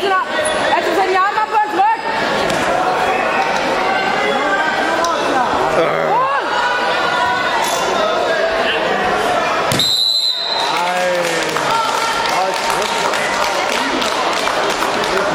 Ezra, Ezra Seriano